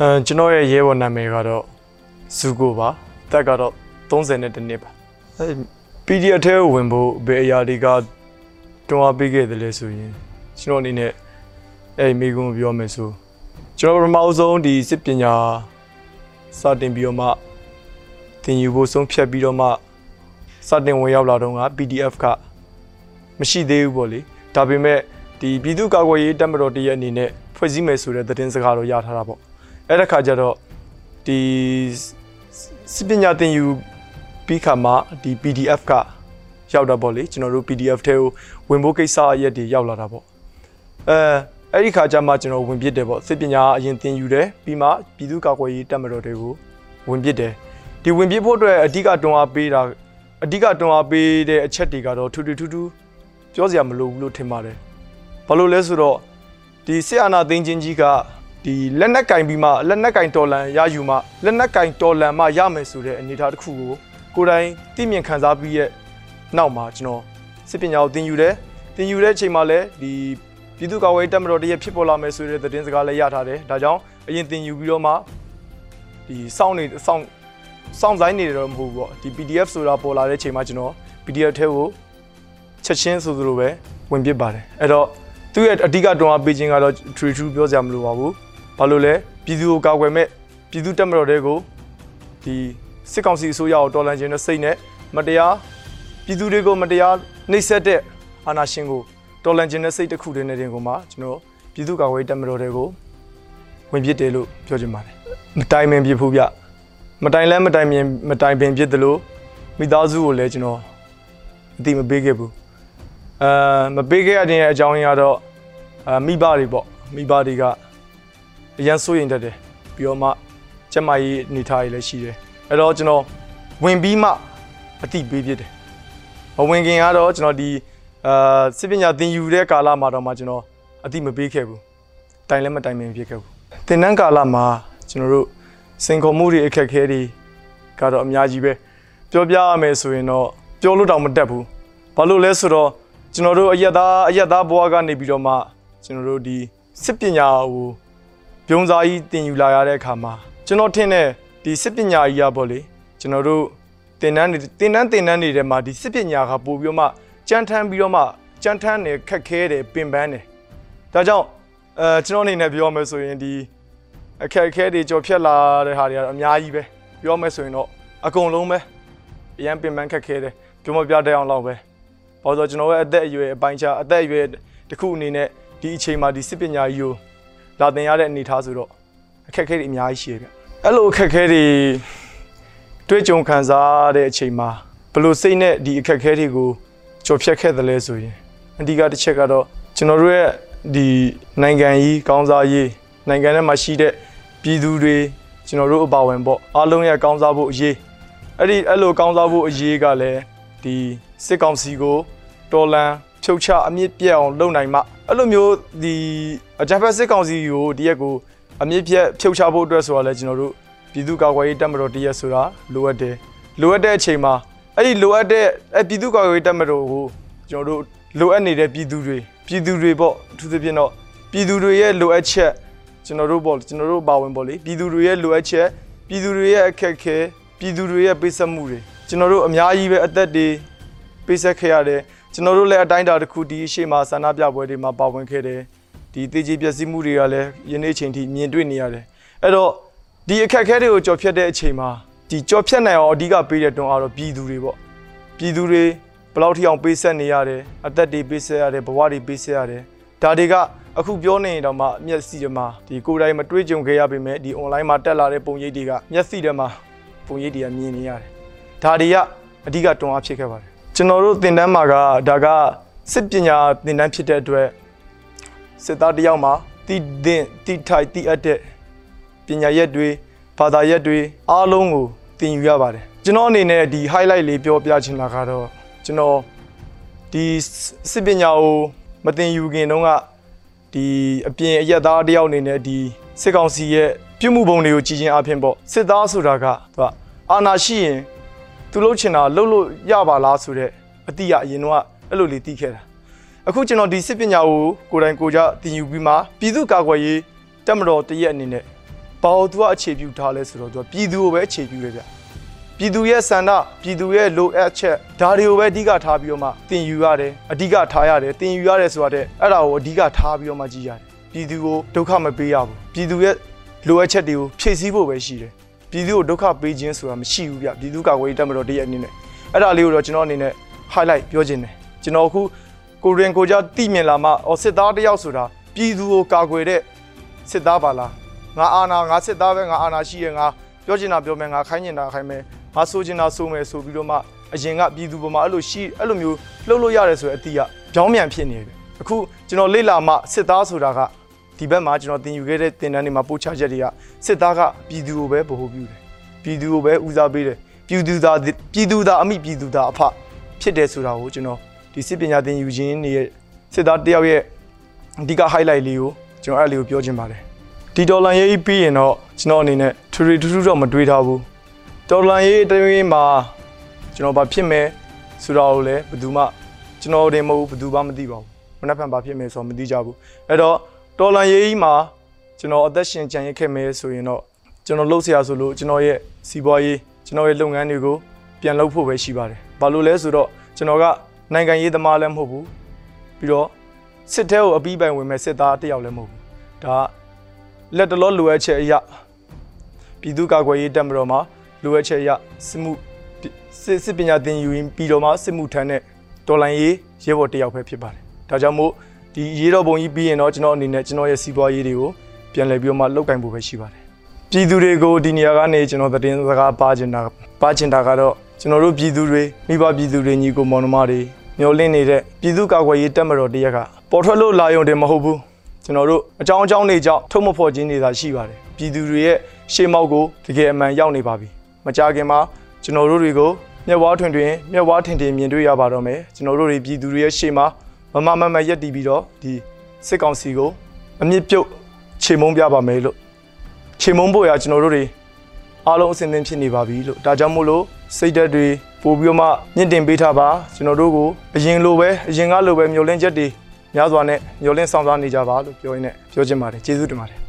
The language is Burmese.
အဲကျွန်တော်ရဲ့ရဲဘော်နာမည်ကတော့ဇူကိုပါ တက်ကတော့32နှစ်ပါအဲ PDF ထဲကိုဝင်ဖို့ဘယ်အရာတွေကတွန်းအားပေးခဲ့တယ်လဲဆိုရင်ကျွန်တော်အနေနဲ့အဲ့မိကုံပြောမယ်ဆိုကျွန်တော်ပထမဆုံးဒီစစ်ပညာစတင်ပြီးတော့မှသင်ယူဖို့ဆုံးဖြတ်ပြီးတော့မှစတင်ဝင်ရောက်လာတော့က PDF ကမရှိသေးဘူးပေါ့လေဒါပေမဲ့ဒီပြည်သူ့ကာကွယ်ရေးတပ်မတော်တရဲ့အနေနဲ့ဖွဲ့စည်းမယ်ဆိုတဲ့သတင်းစကားတော့ရထားတာပေါ့အဲ့ဒါခါကျတော့ဒီ စစ်ပညာသင်ယူပြီးခါမှာဒီ PDF ကရောက်တာပေါ့လေကျွန်တော်တို့ PDF ထဲကိုဝင်ဖို့ကိစ္စအရက်တွေရောက်လာတာပေါ့အဲအဲ့ဒီခါကျမှကျွန်တော်ဝင်ပြစ်တယ်ပေါ့စစ်ပညာအရင်သင်ယူတယ်ပြီးမှပြည်သူ့ကာကွယ်ရေးတပ်မတော်တွေကိုဝင်ပြစ်တယ်ဒီဝင်ပြစ်ဖို့အတွက်အဓိကတွန်းအားပေးတာအဓိကတွန်းအားပေးတဲ့အချက်တွေကတော့ထူးထူးထူးထူးပြောစရာမလိုဘူးလို့ထင်ပါတယ်ဘာလို့လဲဆိုတော့ဒီစစ်အာဏာသိမ်းခြင်းကြီးက ဒီလက်နက်ကင်ပြီးမှလက်နက်ကင်တော်လန်ရယူမှလက်နက်ကင်တော်လန်မှရမယ်ဆိုတဲ့အနေအထားတစ်ခုကိုကိုယ်တိုင်သိမြင်ခံစားပြီးရဲ့နောက်မှာကျွန်တော်စစ်ပညာကိုသင်ယူတယ်သင်ယူတဲ့အချိန်မှာလည်းဒီပြည်သူ့ကာကွယ်ရေးတပ်မတော်တည်းဖြစ်ပေါ်လာမယ်ဆိုတဲ့သတင်းစကားလည်းရထားတယ်ဒါကြောင့်အရင်သင်ယူပြီးတော့မှဒီစောင့်နေစောင့်စောင့်ဆိုင်နေတယ်တော့မဟုတ်ဘူးပေါ့ဒီ PDF ဆိုတာပေါ်လာတဲ့အချိန်မှာကျွန်တော် PDF ထဲကိုချက်ချင်းဆိုသလိုပဲဝင်ပစ်ပါတယ်အဲ့တော့သူ့ရဲ့အဓိကတွန်းအားပေးခြင်းကတော့ true true ပြောစရာမလိုပါဘူး ဘာလို့လဲပြည်သူကိုကာကွယ်မဲ့ပြည်သူတက်မတော်တွေကိုဒီစစ်ကောင်စီအစိုးရကိုတော်လှန်ခြင်းနဲ့စိတ်နဲ့မတရားပြည်သူတွေကိုမတရားနှိပ်စက်တဲ့အာဏာရှင်ကိုတော်လှန်ခြင်းနဲ့စိတ်တစ်ခုတည်းနဲ့တင်ကိုမှကျွန်တော်ပြည်သူကာကွယ်ရေးတက်မတော်တွေကိုဝင်ပစ်တယ်လို့ပြောချင်ပါတယ်မတိုင်ပင်ပြဖို့ဗျမတိုင်လဲမတိုင်ပင်မတိုင်ပင်ပြစ်တယ်လို့မိသားစုကိုလည်းကျွန်တော်အတိမပေးခဲ့ဘူးအဲမပေးခဲ့ရတဲ့အကြောင်းရင်းကတော့အဲမိဘတွေပေါ့မိဘတွေက အရန်စိုးရင်တတ်တယ်ပြီးတော့မှကျက်မကြီးအနေထားကြီးလည်းရှိတယ်အဲ့တော့ကျွန်တော်ဝင်ပြီးမှအတိပေးဖြစ်တယ်မဝင်ခင်ကတော့ကျွန်တော်ဒီအာစစ်ပညာသင်ယူတဲ့ကာလမှာတော့မှကျွန်တော်အတိမပေးခဲ့ဘူးတိုင်လည်းမတိုင်ပင်ဖြစ်ခဲ့ဘူးသင်တန်းကာလမှာကျွန်တော်တို့စင်ခေါ်မှုတွေအခက်အခဲတွေကတော့အများကြီးပဲပြောပြရမယ်ဆိုရင်တော့ပြောလို့တောင်မတက်ဘူးဘာလို့လဲဆိုတော့ကျွန်တော်တို့အရက်သားအရက်သားဘဝကနေပြီးတော့မှကျွန်တော်တို့ဒီစစ်ပညာကို ပြုံးစားကြီးတင်ယူလာရတဲ့အခါမှာကျွန်တော်ထင်တဲ့ဒီစစ်ပညာကြီးရပေါ့လေကျွန်တော်တို့တင်တန်းနေတင်တန်းတင်တန်းနေတဲ့မှာဒီစစ်ပညာကပို့ပြီးတော့မှကြမ်းထမ်းပြီးတော့မှကြမ်းထမ်းနေခက်ခဲတယ်ပင်ပန်းတယ်ဒါကြောင့်အဲကျွန်တော်အနေနဲ့ပြောမယ်ဆိုရင်ဒီအခက်အခဲတွေကြော်ဖြတ်လာတဲ့ဟာတွေကတော့အများကြီးပဲပြောမယ်ဆိုရင်တော့အကုန်လုံးပဲအရန်ပင်ပန်းခက်ခဲတယ်ပြောမပြတတ်အောင်လောက်ပဲဘာလို့ဆိုတော့ကျွန်တော်ရဲ့အသက်အရွယ်အပိုင်းခြားအသက်အရွယ်တစ်ခုအနေနဲ့ဒီအချိန်မှာဒီစစ်ပညာကြီးကို လာတင်ရတဲ့အနေအထားဆိုတော့အခက်အခဲတွေအများကြီးရှိရဗျအဲ့လိုအခက်အခဲတွေတွေ့ကြုံခံစားတဲ့အချိန်မှာဘယ်လိုစိတ်နဲ့ဒီအခက်အခဲတွေကိုကျော်ဖြတ်ခဲ့သလဲဆိုရင်အဓိကတစ်ချက်ကတော့ကျွန်တော်တို့ရဲ့ဒီနိုင်ငံကြီးကောင်းစားရေးနိုင်ငံထဲမှာရှိတဲ့ပြည်သူတွေကျွန်တော်တို့အပါဝင်ပေါ့အားလုံးရဲ့ကောင်းစားဖို့အရေးအဲ့ဒီအဲ့လိုကောင်းစားဖို့အရေးကလည်းဒီစစ်ကောင်စီကိုတော်လန်ဖြုတ်ချအမြင့်ပြတ်အောင်လုပ်နိုင်မှ အဲ့လိုမျိုးဒီအကြမ်းဖက်စစ်ကောင်စီကိုဒီရက်ကိုအမြင့်ပြတ်ဖြုတ်ချဖို့အတွက်ဆိုတာလဲကျွန်တော်တို့ပြည်သူ့ကာကွယ်ရေးတပ်မတော်တရက်ဆိုတာလိုအပ်တယ်လိုအပ်တဲ့အချိန်မှာအဲ့ဒီလိုအပ်တဲ့အဲ့ပြည်သူ့ကာကွယ်ရေးတပ်မတော်ကိုကျွန်တော်တို့လိုအပ်နေတဲ့ပြည်သူတွေပြည်သူတွေပေါ့အထူးသဖြင့်တော့ပြည်သူတွေရဲ့လိုအပ်ချက်ကျွန်တော်တို့ပေါ့ကျွန်တော်တို့ပါဝင်ပေါ့လေပြည်သူတွေရဲ့လိုအပ်ချက်ပြည်သူတွေရဲ့အခက်အခဲပြည်သူတွေရဲ့ပေးဆက်မှုတွေကျွန်တော်တို့အများကြီးပဲအသက်တွေပေးဆက်ခဲ့ရတယ် ကျွန်တော်တို့လည်းအတိုင်းအတာတစ်ခုဒီအရှိမဆန္ဒပြပွဲတွေမှာပါဝင်ခဲ့တယ်ဒီတေကြီးပျက်စီးမှုတွေကလည်းယနေ့ချိန်ထိမြင်တွေ့နေရတယ်အဲ့တော့ဒီအခက်အခဲတွေကိုကြော်ဖြတ်တဲ့အချိန်မှာဒီကြော်ဖြတ်နိုင်အောင်အဓိကပေးတဲ့တွန်းအားတော့ပြည်သူတွေပေါ့ပြည်သူတွေဘယ်လောက်ထိအောင်ပေးဆက်နေရတယ်အသက်တွေပေးဆက်ရတယ်ဘဝတွေပေးဆက်ရတယ်ဒါတွေကအခုပြောနေရင်တော့မှမျက်စိတွေမှာဒီကိုယ်တိုင်မတွေးကြုံခဲ့ရပေမဲ့ဒီ online မှာတက်လာတဲ့ပုံရိပ်တွေကမျက်စိတွေမှာပုံရိပ်တွေကမြင်နေရတယ်ဒါတွေကအဓိကတွန်းအားဖြစ်ခဲ့ပါတယ် ကျွန်တော်တို့သင်တန်းမှာကဒါကစစ်ပညာသင်တန်းဖြစ်တဲ့အတွက်စစ်သားတစ်ယောက်မှာတိသင်တိထိုက်တိအပ်တဲ့ပညာရက်တွေဘာသာရက်တွေအားလုံးကိုသင်ယူရပါတယ်ကျွန်တော်အနေနဲ့ဒီ highlight လေးပြောပြချင်တာကတော့ကျွန်တော်ဒီစစ်ပညာကိုမသင်ယူခင်တုန်းကဒီအပြင်အရက်သားတယောက်အနေနဲ့ဒီစစ်ကောင်စီရဲ့ပြုမှုပုံတွေကိုကြည်ချင်းအဖြစ်ပေါ့စစ်သားဆိုတာကသူကအာဏာရှိရင် သူလှုပ်ချင်တာလှုပ်လို့ရပါလားဆိုတော့အတိအအရင်တော့အဲ့လိုလေးသိခဲ့တာအခုကျွန်တော်ဒီစစ်ပညာကိုကိုယ်တိုင်ကိုယ်ကြသင်ယူပြီးမှပြည်သူ့ကာကွယ်ရေးတက်မတော်တရက်အနေနဲ့ဘာလို့သူကအခြေပြုထားလဲဆိုတော့သူကပြည်သူကိုပဲအခြေပြုတယ်ဗျပြည်သူရဲ့စန္ဒပြည်သူရဲ့လိုအပ်ချက်ဒါတွေကိုပဲအဓိကထားပြီးတော့မှသင်ယူရတယ်အဓိကထားရတယ်သင်ယူရတယ်ဆိုတာတဲ့အဲ့ဒါကိုအဓိကထားပြီးတော့မှကြည့်ရတယ်ပြည်သူကိုဒုက္ခမပေးရဘူးပြည်သူရဲ့လိုအပ်ချက်တွေကိုဖြည့်ဆည်းဖို့ပဲရှိတယ် ပြည်သူကိုဒုက္ခပေးခြင်းဆိုတာမရှိဘူးဗျပြည်သူကာကွယ်ရေးတက်မတော်တရက်အနေနဲ့အဲ့ဒါလေးကိုတော့ကျွန်တော်အနေနဲ့ highlight ပြောခြင်းတယ်ကျွန်တော်အခုကိုရင်ကိုကြတိမြင်လာမှအော်စစ်သားတစ်ယောက်ဆိုတာပြည်သူကိုကာကွယ်တဲ့စစ်သားပါလားငါအာနာငါစစ်သားပဲငါအာနာရှိရငါပြောချင်တာပြောမယ်ငါခိုင်းချင်တာခိုင်းမယ်ငါဆိုချင်တာဆိုမယ်ဆိုပြီးတော့မှအရင်ကပြည်သူပေါ်မှာအဲ့လိုရှိအဲ့လိုမျိုးလှုပ်လို့ရတယ်ဆိုတဲ့အတီးကကြောင်းမြန်ဖြစ်နေတယ်အခုကျွန်တော်လေ့လာမှစစ်သားဆိုတာက ဒီဘက်မှာကျွန်တော်သင်ယူခဲ့တဲ့သင်တန်းတွေမှာပို့ချချက်တွေကစစ်သားကပြည်သူကိုပဲဗဟိုပြုတယ်ပြည်သူကိုပဲဦးစားပေးတယ်ပြည်သူသားပြည်သူသားအမိပြည်သူသားအဖဖြစ်တယ်ဆိုတာကိုကျွန်တော်ဒီစစ်ပညာသင်ယူခြင်းတွေရဲ့စစ်သားတယောက်ရဲ့အဓိက highlight လေးကိုကျွန်တော်အဲ့လေးကိုပြောချင်ပါတယ်ဒီဒေါ်လာရေးပြီးရင်တော့ကျွန်တော်အနေနဲ့ထူထူထူထူတော့မတွေးထားဘူးဒေါ်လာရေးတည်းမှာကျွန်တော်ဘာဖြစ်မယ်ဆိုတာကိုလည်းဘယ်သူမှကျွန်တော်တင်မဟုတ်ဘူးဘယ်သူမှမသိပါဘူးမနှက်ဖန်ဘာဖြစ်မယ်ဆိုတော့မသိကြဘူးအဲ့တော့ တော်လန်ရေးကြီးမှာကျွန်တော်အသက်ရှင်ကြံရခဲ့မယ်ဆိုရင်တော့ကျွန်တော်လှုပ်ဆရာဆိုလို့ကျွန်တော်ရဲ့စီးပွားရေးကျွန်တော်ရဲ့လုပ်ငန်းတွေကိုပြန်လှုပ်ဖို့ပဲရှိပါတယ်။ဘာလို့လဲဆိုတော့ကျွန်တော်ကနိုင်ငံရေးသမားလည်းမဟုတ်ဘူး။ပြီးတော့စစ်ထဲကိုအပြီးပိုင်ဝင်မဲ့စစ်သားတယောက်လည်းမဟုတ်ဘူး။ဒါလက်တလောလိုအပ်ချက်အရာပြည်သူ့ကာကွယ်ရေးတပ်မတော်မှာလိုအပ်ချက်အရာစစ်မှုစစ်စစ်ပညာသင်ယူပြီးတော့မှစစ်မှုထမ်းတဲ့တော်လှန်ရေးရဲဘော်တယောက်ပဲဖြစ်ပါတယ်။ဒါကြောင့်မို့ ဒီရေတော်ပုံကြီးပြီးရင်တော့ကျွန်တော်အနေနဲ့ကျွန်တော်ရဲ့စီးပွားရေးတွေကိုပြန်လည်ပြီးတော့မှလုပ်ကင်ဖို့ပဲရှိပါတယ်ပြည်သူတွေကိုဒီနေရာကနေကျွန်တော်သတင်းစကားပါချင်တာပါချင်တာကတော့ကျွန်တော်တို့ပြည်သူတွေမိဘပြည်သူတွေညီကိုမောင်နှမတွေမျောလင့်နေတဲ့ပြည်သူ့ကာကွယ်ရေးတပ်မတော်တရက်ကပေါ်ထွက်လို့လာရုံတင်မဟုတ်ဘူးကျွန်တော်တို့အကြောင်းအကြောင်းတွေကြောင့်ထုတ်မဖော်ခြင်းတွေသာရှိပါတယ်ပြည်သူတွေရဲ့ရှေ့မောက်ကိုတကယ်အမှန်ရောက်နေပါပြီမကြခင်မှာကျွန်တော်တို့တွေကိုမျက်ဝါးထွင်တွင်မျက်ဝါးထင်ထင်မြင်တွေ့ရပါတော့မယ်ကျွန်တော်တို့တွေပြည်သူတွေရဲ့ရှေ့မှာ မမမမရက်တီးပြီးတော့ဒီစစ်ကောင်စီကိုအမြင့်ပြုတ်ခြေမုံပြပါမယ်လို့ခြေမုံဖို့ရကျွန်တော်တို့တွေအားလုံးအဆင်သင့်ဖြစ်နေပါပြီလို့ဒါကြောင့်မို့လို့စိတ်ဓာတ်တွေပို့ပြီးတော့မှမြင့်တင်ပေးထားပါကျွန်တော်တို့ကိုအရင်လိုပဲအရင်ကလိုပဲမျောလင့်ချက်တွေများစွာနဲ့မျောလင့်ဆောင်စားနေကြပါလို့ပြောရင်းနဲ့ပြောချင်ပါတယ်ကျေးဇူးတင်ပါတယ်